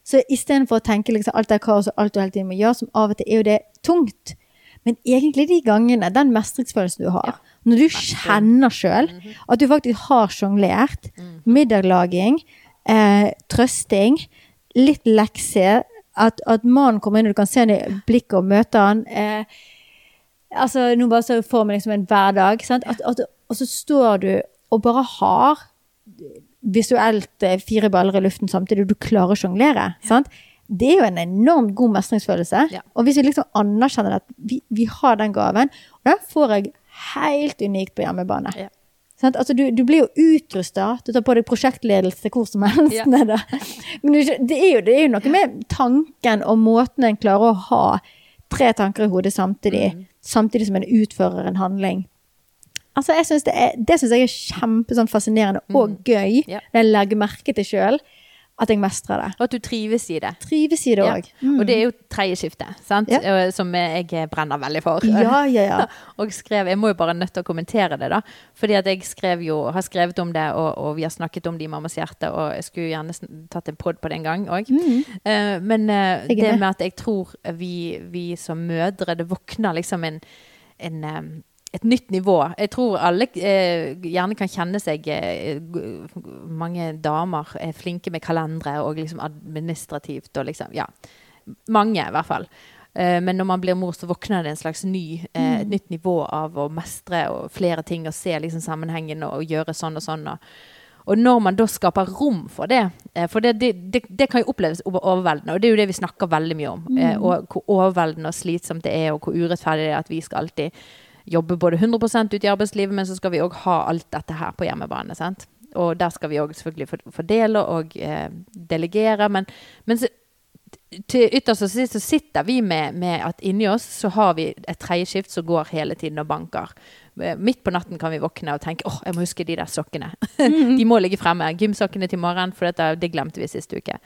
Så istedenfor å tenke liksom alt er kaos og alt du hele tiden må gjøre, som av og til er jo det tungt. Men egentlig de gangene, den mestringsfølelsen du har, når du kjenner sjøl at du faktisk har sjonglert, middaglaging, eh, trøsting, litt lekse, at, at mannen kommer inn og du kan se ham i blikket og møte han. Eh, altså, nå bare så får vi liksom en hverdag, og så står du og bare har visuelt eh, fire baller i luften samtidig, og du klarer å sjonglere. Ja. Det er jo en enormt god mestringsfølelse. Ja. Og hvis vi liksom anerkjenner at vi, vi har den gaven, og den får jeg helt unikt på hjemmebane. Ja. Sant? Altså, du, du blir jo utrusta. Du tar på deg prosjektledelse hvor som helst. Ja. Men du, det, er jo, det er jo noe med tanken og måten en klarer å ha tre tanker i hodet samtidig, Mm. samtidig som en utfører en handling. Altså, jeg synes det, er, det synes jeg er kjempefascinerende sånn og gøy. Mm. Når jeg legger merke til sjøl. At jeg mestrer det. Og at du trives i det. Trives i det Ja. Mm. Og det er jo tredje skiftet, sant? Ja. Eh, som jeg brenner veldig for. Ja, ja, ja. og skrev, Jeg må jo bare nødt til å kommentere det, da. Fordi at jeg skrev jo, har skrevet om det, og, og vi har snakket om det i Mammas hjerte, og jeg skulle gjerne tatt en pod på det en gang òg. men Uh, men uh, det med. med at jeg tror vi, vi som mødre Det våkner liksom en, en eh, et nytt nivå. Jeg tror alle eh, gjerne kan kjenne seg eh, Mange damer er flinke med kalendere og liksom administrativt og liksom Ja. Mange, i hvert fall. Eh, men når man blir mor, så våkner det en slags ny, eh, et nytt nivå av å mestre og flere ting og se liksom sammenhengen og, og gjøre sånn og sånn. Og, og når man da skaper rom for det, eh, for det, det, det, det kan jo oppleves overveldende, og det er jo det vi snakker veldig mye om. Eh, og hvor overveldende og slitsomt det er, og hvor urettferdig det er at vi skal alltid jobbe både 100% ut i arbeidslivet, men så skal vi òg ha alt dette her på hjemmebane. sant? Og der skal vi òg selvfølgelig fordele og eh, delegere. Men, men så, til ytterst og sist så sitter vi med, med at inni oss så har vi et tredje skift som går hele tiden og banker. Eh, Midt på natten kan vi våkne og tenke åh, jeg må huske de der sokkene. de må ligge fremme. Gymsokkene til morgenen, for dette, det glemte vi sist uke.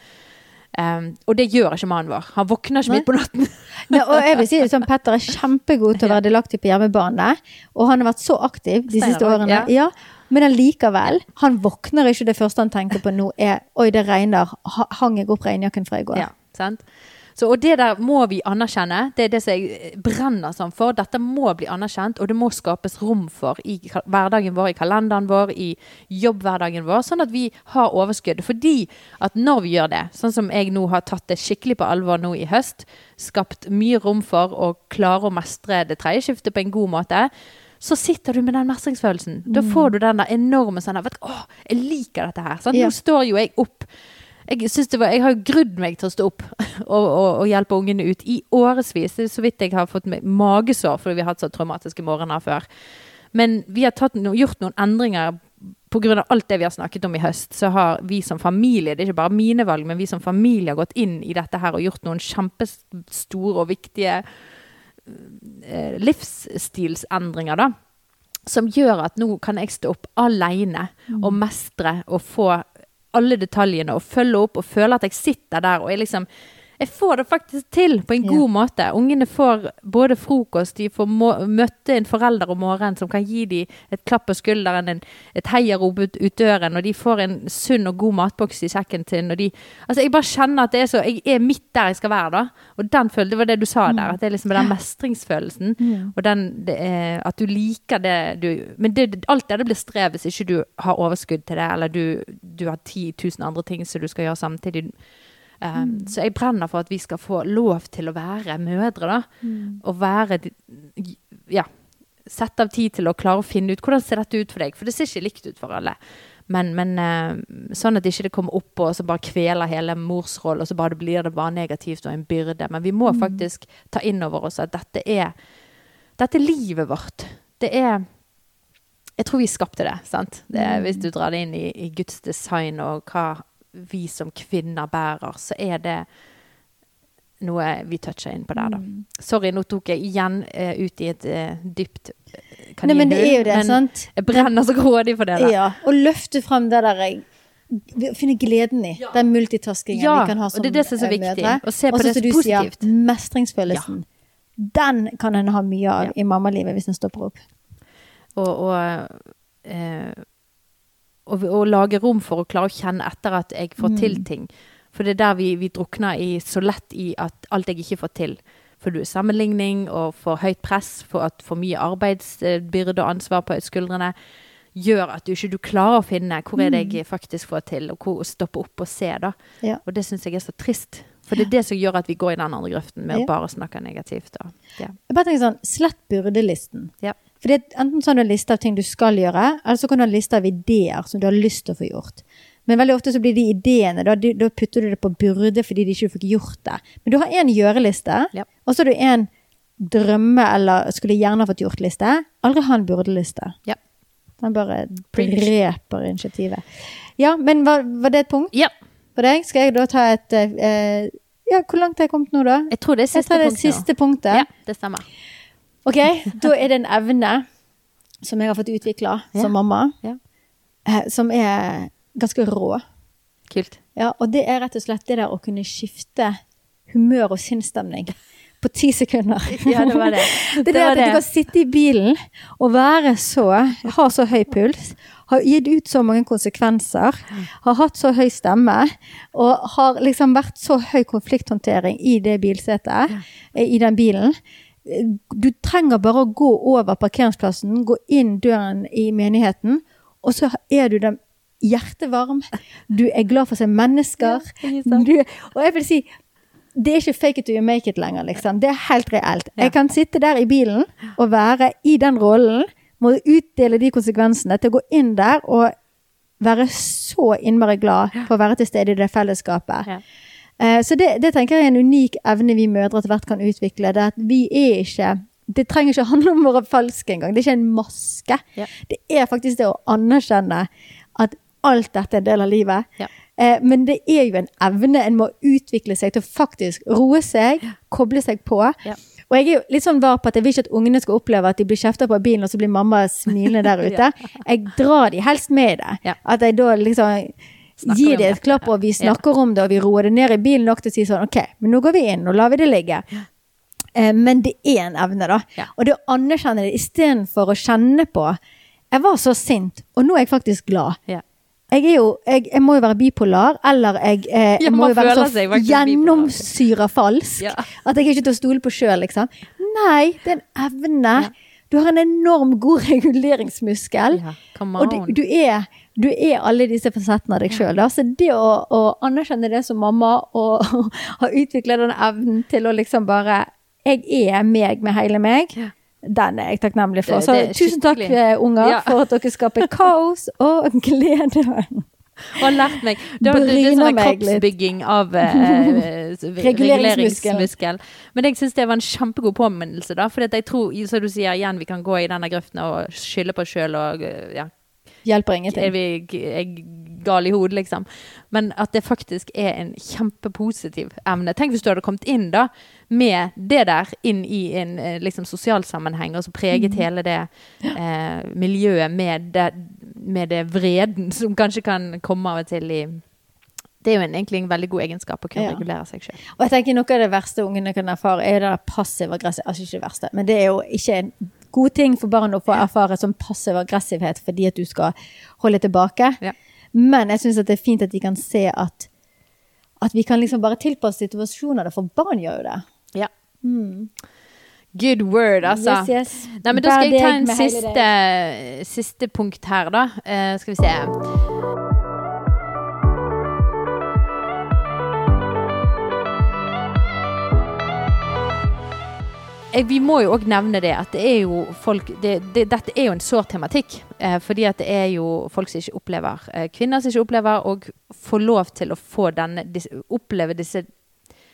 Um, og det gjør ikke mannen vår. Han våkner ikke midt på natten. Nei, og jeg vil si det sånn, Petter er kjempegod til å være delaktig på hjemmebane. Og han har vært så aktiv de siste årene. ja. Ja. Men allikevel, han våkner ikke det første han tenker på nå er Oi, det regner. Hang jeg opp regnjakken fra i går? Ja, sant? Så, og det der må vi anerkjenne. Det er det som jeg brenner sånn for. Dette må bli anerkjent, og det må skapes rom for i hverdagen vår, i kalenderen vår, i jobbhverdagen vår, sånn at vi har overskudd. Fordi at når vi gjør det, sånn som jeg nå har tatt det skikkelig på alvor nå i høst, skapt mye rom for å klare å mestre det tredje skiftet på en god måte, så sitter du med den mestringsfølelsen. Da får du den der enorme sånn Å, jeg liker dette her. Sånn? Nå står jo jeg opp jeg, det var, jeg har grudd meg til å stå opp og, og, og hjelpe ungene ut i årevis. Det er så vidt jeg har fått magesår fordi vi har hatt så traumatiske morgener før. Men vi har no, gjort noen endringer pga. alt det vi har snakket om i høst. Så har vi som familie, det er ikke bare mine valg, men vi som familie har gått inn i dette her og gjort noen kjempestore og viktige eh, livsstilsendringer, da. Som gjør at nå kan jeg stå opp alene og mestre og få alle detaljene og følge opp og føle at jeg sitter der og jeg liksom Jeg får det faktisk til på en Ja. god måte. Ungene får både frokost, de får møte en forelder om morgenen som kan gi dem et klapp på skulderen, en, et heiarop ut, ut døren, og de får en sunn og god matboks i sekken sin. De, altså jeg bare kjenner at det er så Jeg er midt der jeg skal være, da. Og den følelsen, det var det du sa der, at det er liksom den mestringsfølelsen. Og den det er, at du liker det du Men det, alt det det blir strev hvis ikke du har overskudd til det, eller du, du har 10 000 andre ting som du skal gjøre samtidig. Um, Så jeg brenner for at vi skal få lov til å være mødre, da. Og være Ja. Sette av tid til å klare å finne ut hvordan ser dette ut for deg. For det ser ikke likt ut for alle. Men, men uh, sånn at ikke det kommer opp og så bare kveler hele morsrollen, og så bare blir det bare negativt og en byrde. Men vi må faktisk ta inn over oss at dette er Dette er livet vårt. Det er Jeg tror vi skapte det, sant? Det er, hvis du drar det inn i, i Guds design og hva vi som kvinner bærer, så er det noe vi toucher inn på der, da. Sorry, nå tok jeg igjen uh, ut i et uh, dypt kaninhull. Nei, men det er jo det, men sant? Jeg brenner så grådig for det Da. Ja, og løfte frem det der jeg Finne gleden i den multitaskingen Ja, vi kan ha og som det er det som er så eh, viktig, mødre. å se på det som du positivt. Sier, mestringsfølelsen. Den kan en ha mye av Ja. i mammalivet hvis en stopper opp. Og, og, eh, og, og lage rom for å klare å kjenne etter at jeg får til Mm. ting. For det er der vi, vi drukner i, så lett i at alt jeg ikke får til. For du er sammenligning og for høyt press, for at for mye arbeidsbyrde og ansvar på skuldrene gjør at du ikke du klarer å finne hvor er det jeg faktisk får til, og hvor stoppe opp og se. da. Mm. Ja. Og det syns jeg er så trist. For det er det som gjør at vi går i den andre grøften med Ja. å bare snakke negativt. Ja. Jeg bare tenker sånn, Slett byrdelisten. Ja. For enten så har du en liste av ting du skal gjøre, eller så kan du ha en liste av ideer som du har lyst til å få gjort. Men veldig ofte så blir de ideene, da, da putter du det på byrde fordi de ikke fikk gjort det. Men du har en gjøreliste, Ja. og så har du en drømme- eller skulle gjerne fått gjort-liste. Aldri ha en byrdeliste. Ja. Den bare dreper initiativet. Ja, men var, var det et punkt ja. For deg? Skal jeg da ta et eh, Ja, hvor langt har jeg kommet nå, da? Jeg tror det er Jeg siste tar det punkt siste punktet. Ja, det stemmer. Ok, da er det en evne som jeg har fått utvikla Ja. som mamma, Ja. eh, som er ganske rå. Kult. Ja, og det er rett og slett det der å kunne skifte humør og sinnsstemning på ti sekunder. Ja, det var det. Det Det det var at du kan sitte i bilen og være så, ha så høy puls, har gitt ut så mange konsekvenser, har hatt så høy stemme, og har liksom vært så høy konflikthåndtering i det bilsetet, i den bilen. Du trenger bare å gå over parkeringsplassen, gå inn døren i menigheten, og så er du den hjertevarm. Du er glad for å se mennesker. Ja. Du, og jeg vil si, det er ikke fake it till you make it lenger, liksom. Det er helt reelt. Jeg kan sitte der i bilen og være i den rollen, må utdele de konsekvensene til å gå inn der og være så innmari glad for å være til stede i det fellesskapet. Ja. Eh, Så det, det tenker jeg er en unik evne vi mødre etter hvert kan utvikle. Det at vi er ikke Det trenger ikke handle om å være falske engang. Det er ikke en maske. Ja. Det er faktisk det å anerkjenne at alt dette er en del av livet. Ja. Eh, Men det er jo en evne en må utvikle seg til å faktisk roe seg, koble seg på. Ja. Og jeg er jo litt sånn var på at jeg vil ikke at ungene skal oppleve at de blir kjefta på av bilen, og så blir mamma smilende der ute. Jeg drar de helst med i det. At jeg da liksom Snakker gir det de et klapp, og vi snakker om det, og vi roer det ned i bilen nok til å si sånn OK, men nå går vi inn, nå lar vi det ligge. Eh, Men det er en evne, da. Ja. Og det å anerkjenne det istedenfor å kjenne på Jeg var så sint, og nå er jeg faktisk glad. Ja. Jeg, er jo, jeg, jeg må jo være bipolar, eller jeg, eh, Ja, jeg må jo være så gjennomsyra falsk Ja. at jeg er ikke til å stole på sjøl, liksom. Nei, det er en evne. Du har en enorm god reguleringsmuskel. Ja, Og du, du, er, du er alle disse fasettene av deg sjøl. Så det å, å anerkjenne det som mamma og ha utvikla den evnen til å liksom bare Jeg er meg med hele meg. Den er jeg takknemlig for. Så tusen takk, eh, unger, Ja. for at dere skaper kaos og glede. Og har lært meg. Det, var sånn litt. kroppsbygging av eh, Reguleringsmuskel. reguleringsmuskel. Men jeg syns det var en kjempegod påminnelse, da. For jeg tror, som du sier igjen, vi kan gå i denne grøften og skylde på oss sjøl og eh, ja, Hjelper ingenting. er vi er gal i hodet, liksom. Men at det faktisk er en kjempepositiv emne. Tenk hvis du hadde kommet inn da med det der inn i en eh, liksom, sosial sammenheng, og så preget hele det eh, miljøet med det, med det vreden som kanskje kan komme av og til i Det er jo en, egentlig en veldig god egenskap å kunne Ja. regulere seg selv. Og jeg tenker Noe av det verste ungene kan erfare, er det der passiv-aggressiv Altså ikke det verste, men det er jo ikke en god ting for barn å få erfare som passiv-aggressivhet fordi at du skal holde tilbake. Ja. Men jeg syns det er fint at de kan se at, at vi kan liksom bare tilpasse situasjoner, for barn gjør jo det. Ja. Good word, altså. Yes, yes. Nei, men Da skal jeg ta en siste, siste punkt her, da. Uh, skal vi se. Vi må jo òg nevne det at det er jo folk det, det, Dette er jo en sår tematikk. Eh, fordi at det er jo folk som ikke opplever eh, Kvinner som ikke opplever og får lov til å få denne disse, oppleve disse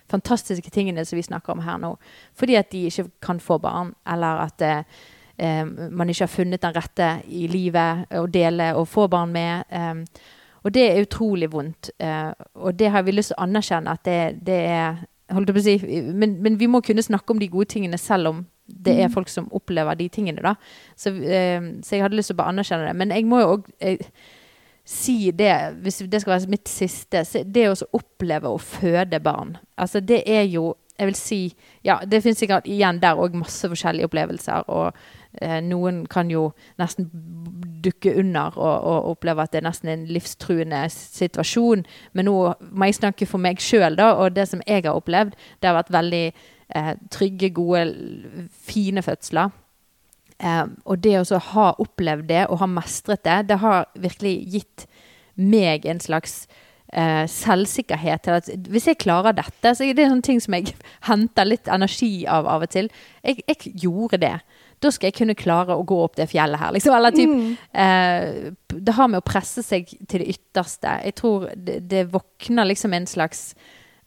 fantastiske tingene som vi snakker om her nå. Fordi at de ikke kan få barn, eller at eh, eh, man ikke har funnet den rette i livet å dele og få barn med. Eh, og det er utrolig vondt. Eh, og det har vi lyst til å anerkjenne at det, det er holdt jeg på å si, men, men vi må kunne snakke om de gode tingene selv om det er folk som opplever de tingene. da. Så, eh, så jeg hadde lyst til å bare anerkjenne det. Men jeg må jo òg eh, si det, hvis det skal være mitt siste, det å oppleve å føde barn. Altså det er jo Jeg vil si Ja, det finnes sikkert igjen der òg masse forskjellige opplevelser. Og noen kan jo nesten dukke under og, og oppleve at det er nesten en livstruende situasjon. Men nå må jeg snakke for meg sjøl, da. Og det som jeg har opplevd, det har vært veldig eh, trygge, gode, fine fødsler. Eh, og det å ha opplevd det og ha mestret det, det har virkelig gitt meg en slags eh, selvsikkerhet til at hvis jeg klarer dette Så det er sånne ting som jeg henter litt energi av av og til. Jeg, jeg gjorde det. Da skal jeg kunne klare å gå opp det fjellet her. Liksom. Eller typ, eh, det har med å presse seg til det ytterste. Jeg tror det, det våkner liksom en slags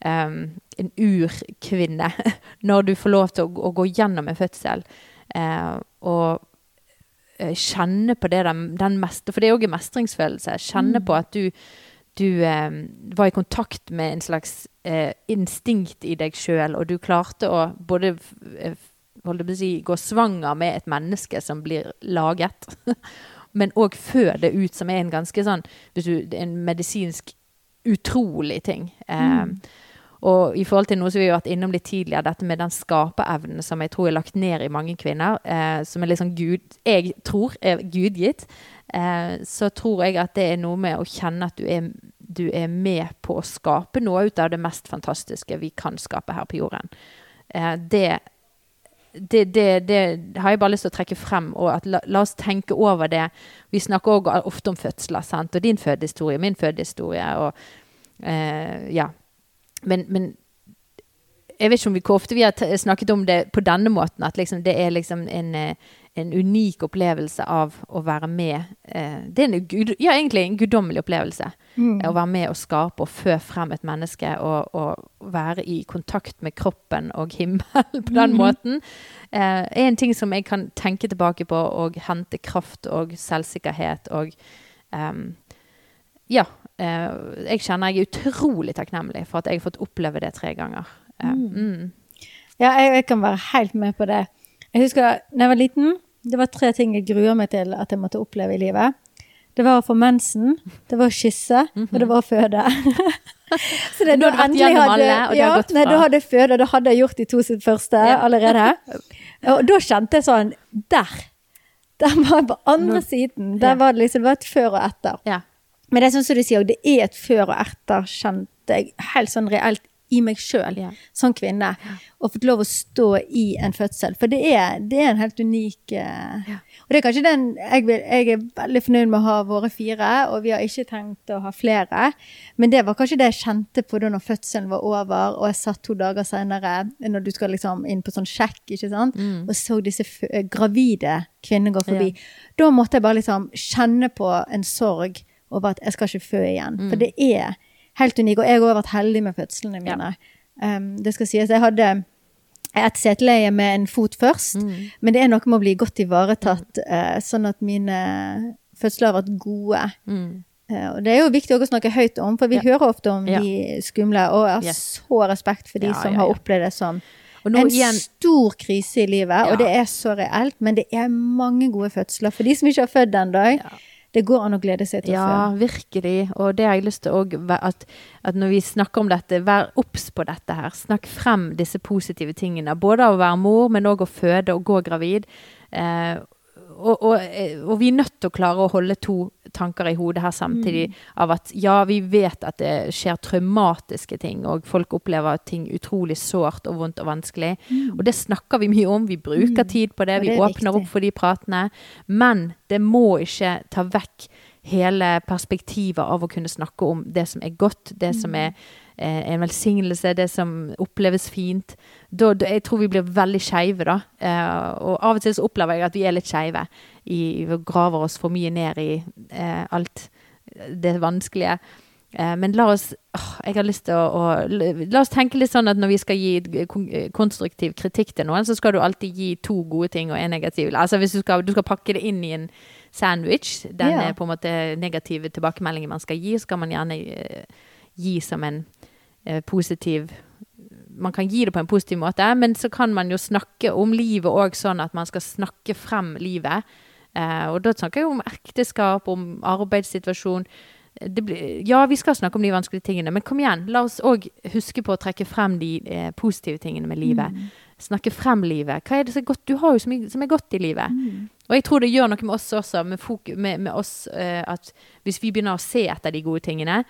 um, en urkvinne når du får lov til å, å gå gjennom en fødsel. eh, og eh, kjenne på det den, den meste, for det er òg en mestringsfølelse. Kjenne på at du, du eh, var i kontakt med en slags eh, instinkt i deg sjøl, og du klarte å både eh, holdt jeg si, gå svanger med et menneske som blir laget, men òg føde ut, som er en ganske sånn du, En medisinsk utrolig ting. Eh, og i forhold til noe som vi har vært innom litt tidligere, dette med den skaperevnen som jeg tror er lagt ned i mange kvinner, eh, som er sånn gud, jeg tror er gudgitt, eh, så tror jeg at det er noe med å kjenne at du er, du er med på å skape noe ut av det mest fantastiske vi kan skape her på jorden. Eh, det, det, det, det har jeg bare lyst til å trekke frem. og at la, la oss tenke over det. Vi snakker også ofte om fødsler, sant? og din fødehistorie, min fødehistorie. og eh, ja. Men, men jeg vet ikke om vi, hvor ofte vi har snakket om det på denne måten. At liksom, det er liksom en, eh, en unik opplevelse av å være med. Eh, det er en, ja, egentlig en guddommelig opplevelse. Å være med og skape og fø frem et menneske. Og, og være i kontakt med kroppen og himmelen på den måten. Eh, er en ting som jeg kan tenke tilbake på og hente kraft og selvsikkerhet og um, ja. eh, jeg kjenner jeg er utrolig takknemlig for at jeg har fått oppleve det tre ganger. Eh, mm. Ja, jeg, jeg kan være helt med på det. Jeg husker da jeg var liten, det var tre ting jeg gruer meg til at jeg måtte oppleve i livet. Det var å få mensen, det var å kysse, og det var å føde. Så det, hadde vært endelig gjennom alle, ja, nei. Da hadde jeg født, og det hadde jeg gjort de to sitt første Ja. allerede. Og da kjente jeg sånn Der! Der var jeg på andre siden. Der var det liksom det var et før og etter. Ja. Men det er sånn som du sier, det er et før og etter, kjente jeg helt sånn reelt i meg sjøl Ja. som kvinne. Og fått lov å stå i en fødsel. For det er, det er en helt unik ja. Og det er kanskje den jeg, vil, jeg er veldig fornøyd med å ha våre fire, og vi har ikke tenkt å ha flere. Men det var kanskje det jeg kjente på da når fødselen var over, og jeg satt to dager senere når du skal liksom inn på sånn sjekk, ikke sant, og så disse eh, gravide kvinnene gå forbi. Da måtte jeg bare liksom kjenne på en sorg over at jeg skal ikke fø igjen. For det er helt unik. Og jeg har vært heldig med fødslene mine. Um, det skal sies, jeg hadde et seteleie med en fot først, men det er noe med å bli godt ivaretatt, uh, sånn at mine fødsler har vært gode. Mm. Uh, og det er jo viktig å snakke høyt om, for vi Ja. hører ofte om Ja. de skumle, og jeg har Yes. så respekt for de Ja, som ja, har opplevd det som en igjen stor krise i livet, Ja. og det er så reelt, men det er mange gode fødsler. For de som ikke har født ennå, det går an å glede seg til å Ja, fø. virkelig. Og det har jeg lyst til òg at, at når vi snakker om dette, vær obs på dette her. Snakk frem disse positive tingene. Både av å være mor, men òg å føde og gå gravid. Eh, og, og, eh, og vi er nødt til å klare å holde to tanker i hodet her samtidig. Av at ja, vi vet at det skjer traumatiske ting, og folk opplever ting utrolig sårt og vondt og vanskelig. Og det snakker vi mye om. Vi bruker tid på det. det Vi er åpner viktig. opp for de pratene. Men det må ikke ta vekk hele perspektivet av å kunne snakke om det som er godt, det som er eh, en velsignelse, det som oppleves fint. Da, da, jeg tror vi blir veldig skeive, da. Eh, og av og til så opplever jeg at vi er litt skeive. i- Vi graver oss for mye ned i eh, alt det vanskelige. Eh, men la oss åh, Jeg har lyst til å, å La oss tenke litt sånn at når vi skal gi konstruktiv kritikk til noen, så skal du alltid gi to gode ting og en negativ. Altså hvis du skal, du skal pakke det inn i en sandwich, den Ja. er på en måte negative tilbakemeldingen man skal gi, så skal man gjerne eh, gi som en eh, positiv man kan gi det på en positiv måte, men så kan man jo snakke om livet òg sånn at man skal snakke frem livet. Eh, og da snakker jeg om ekteskap, om arbeidssituasjon. Det blir, ja, vi skal snakke om de vanskelige tingene, men kom igjen. La oss òg huske på å trekke frem de eh, positive tingene med livet. Snakke frem livet. Hva er det som er godt? Du har jo så mye som er godt i livet. Og jeg tror det gjør noe med oss også, med, med, med oss, eh, at hvis vi begynner å se etter de gode tingene,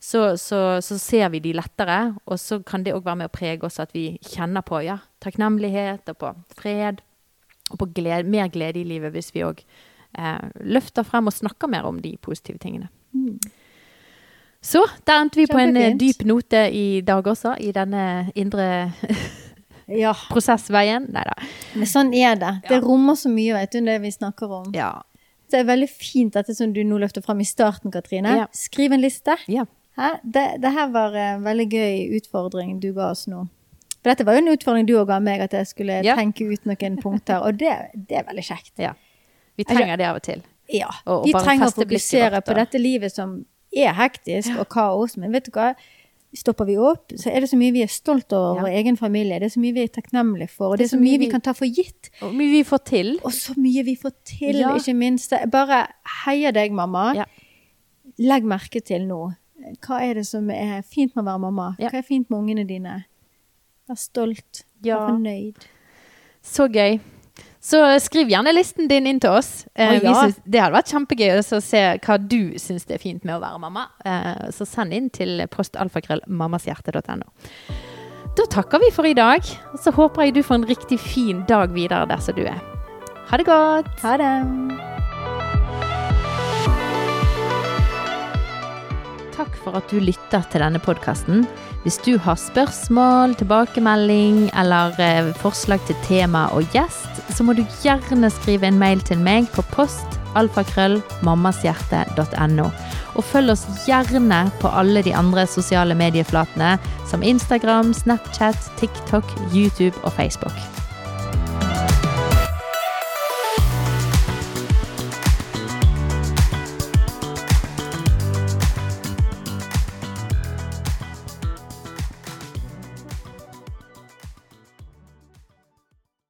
så, så, så ser vi de lettere, og så kan det òg være med å prege oss at vi kjenner på ja, takknemlighet og på fred, og på glede, mer glede i livet hvis vi òg eh, løfter frem og snakker mer om de positive tingene. Så der endte vi på en eh, dyp note i dag også, i denne indre Ja, prosessveien. Nei da. men sånn er det. Det rommer så mye, vet du, det vi snakker om. Ja. Så det er veldig fint dette som du nå løfter fram i starten, Katrine. Ja. Skriv en liste. ja. Hæ? Det, det her var en veldig gøy utfordring du ga oss nå. For dette var jo en utfordring du òg ga meg, at jeg skulle Ja. tenke ut noen punkter. Og det, det er veldig kjekt. ja. Vi trenger det av og til. Ja. Og- og vi trenger å fokusere vårt, på dette livet som er hektisk og kaos. Men vet du hva? Stopper vi opp, så er det så mye vi er stolt over Ja. vår egen familie. Det er så mye vi er takknemlige for, og det er så mye vi kan ta for gitt. Og mye vi får til. Og så mye vi får til, Ja. ikke minst. Bare heier deg, mamma. Ja. Legg merke til nå. Hva er det som er fint med å være mamma? Ja. Hva er fint med ungene dine? Vær stolt. Ja. Vær fornøyd. Så gøy. Så skriv gjerne listen din inn til oss. Eh, ja. synes, det hadde vært kjempegøy å se hva du syns det er fint med å være mamma. Eh, så send inn til postalfakrøllmammashjerte.no. Da takker vi for i dag, og så håper jeg du får en riktig fin dag videre der som du er. Ha det godt! Ha det. Takk for at du lytter til denne podkasten. Hvis du har spørsmål, tilbakemelding eller eh, forslag til tema og gjest, så må du gjerne skrive en mail til meg på post alfakrøllmammashjerte.no. Og følg oss gjerne på alle de andre sosiale medieflatene som Instagram, Snapchat, TikTok, YouTube og Facebook.